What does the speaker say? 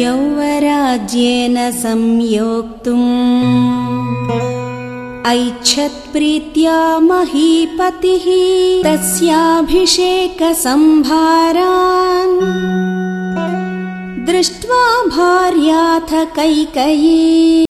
यौवराज्येन संयोक्तुम्। ऐच्छत्प्रीत्या महीपतिः तस्याभिषेकसम्भारान् दृष्ट्वा भार्याथ कैकयी।